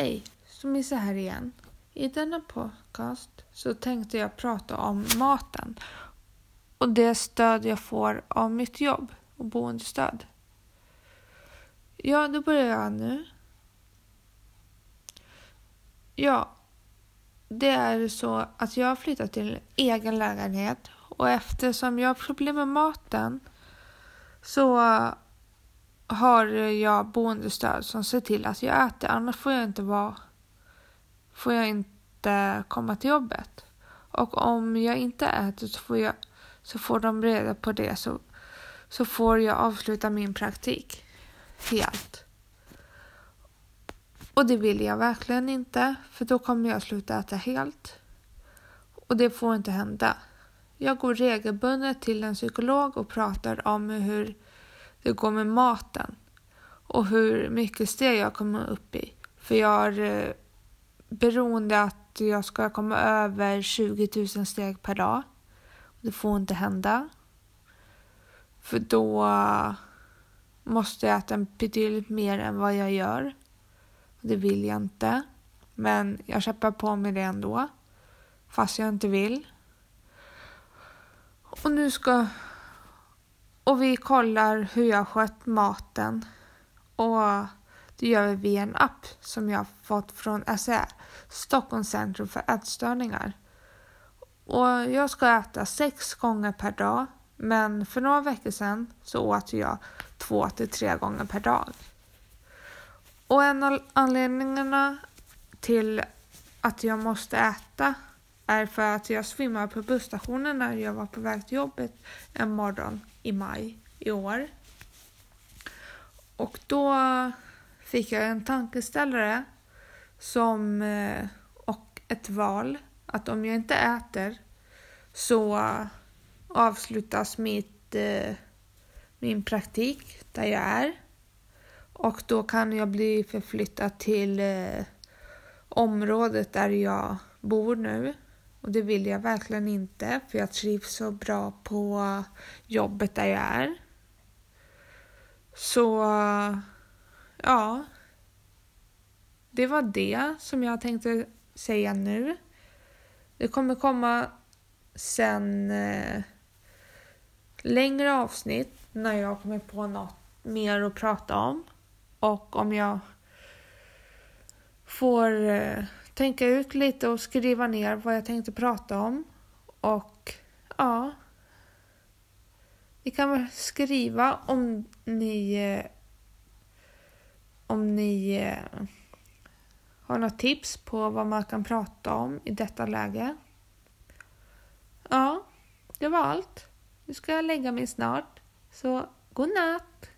Hej, Smisse här igen. I denna podcast så tänkte jag prata om maten och det stöd jag får av mitt jobb och boendestöd. Ja, då börjar jag nu. Ja, det är så att jag har flyttat till en egen lägenhet och eftersom jag har problem med maten så har jag boendestöd som ser till att jag äter, annars får jag inte vara får jag inte komma till jobbet. Och om jag inte äter så får, jag, så får de reda på det så, så får jag avsluta min praktik helt. Och det vill jag verkligen inte för då kommer jag sluta äta helt. Och det får inte hända. Jag går regelbundet till en psykolog och pratar om hur det går med maten och hur mycket steg jag kommer upp i. För jag är eh, beroende att jag ska komma över 20 000 steg per dag. Det får inte hända. För då måste jag äta betydligt mer än vad jag gör. Det vill jag inte. Men jag kämpar på med det ändå. Fast jag inte vill. Och nu ska... Och vi kollar hur jag skött maten. Och det gör vi via en app som jag fått från SCR, Stockholms centrum för ätstörningar. Och jag ska äta sex gånger per dag, men för några veckor sedan så åt jag två till tre gånger per dag. Och en av anledningarna till att jag måste äta är för att jag svimmade på busstationen när jag var på väg till jobbet en morgon i maj i år. Och då fick jag en tankeställare som, eh, och ett val att om jag inte äter så avslutas mitt, eh, min praktik där jag är och då kan jag bli förflyttad till eh, området där jag bor nu. Och det vill jag verkligen inte för jag trivs så bra på jobbet där jag är. Så ja, det var det som jag tänkte säga nu. Det kommer komma sen eh, längre avsnitt när jag kommer på något mer att prata om. Och om jag får eh, tänka ut lite och skriva ner vad jag tänkte prata om. Och ja, ni kan väl skriva om ni eh, om ni eh, har något tips på vad man kan prata om i detta läge. Ja, det var allt. Nu ska jag lägga mig snart. Så god natt!